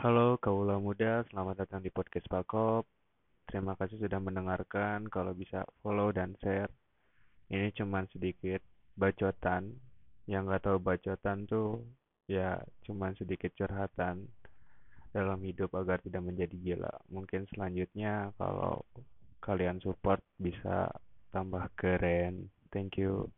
Halo kaula muda, selamat datang di podcast Pakop. Terima kasih sudah mendengarkan. Kalau bisa follow dan share. Ini cuman sedikit bacotan. Yang nggak tahu bacotan tuh ya cuman sedikit curhatan dalam hidup agar tidak menjadi gila. Mungkin selanjutnya kalau kalian support bisa tambah keren. Thank you.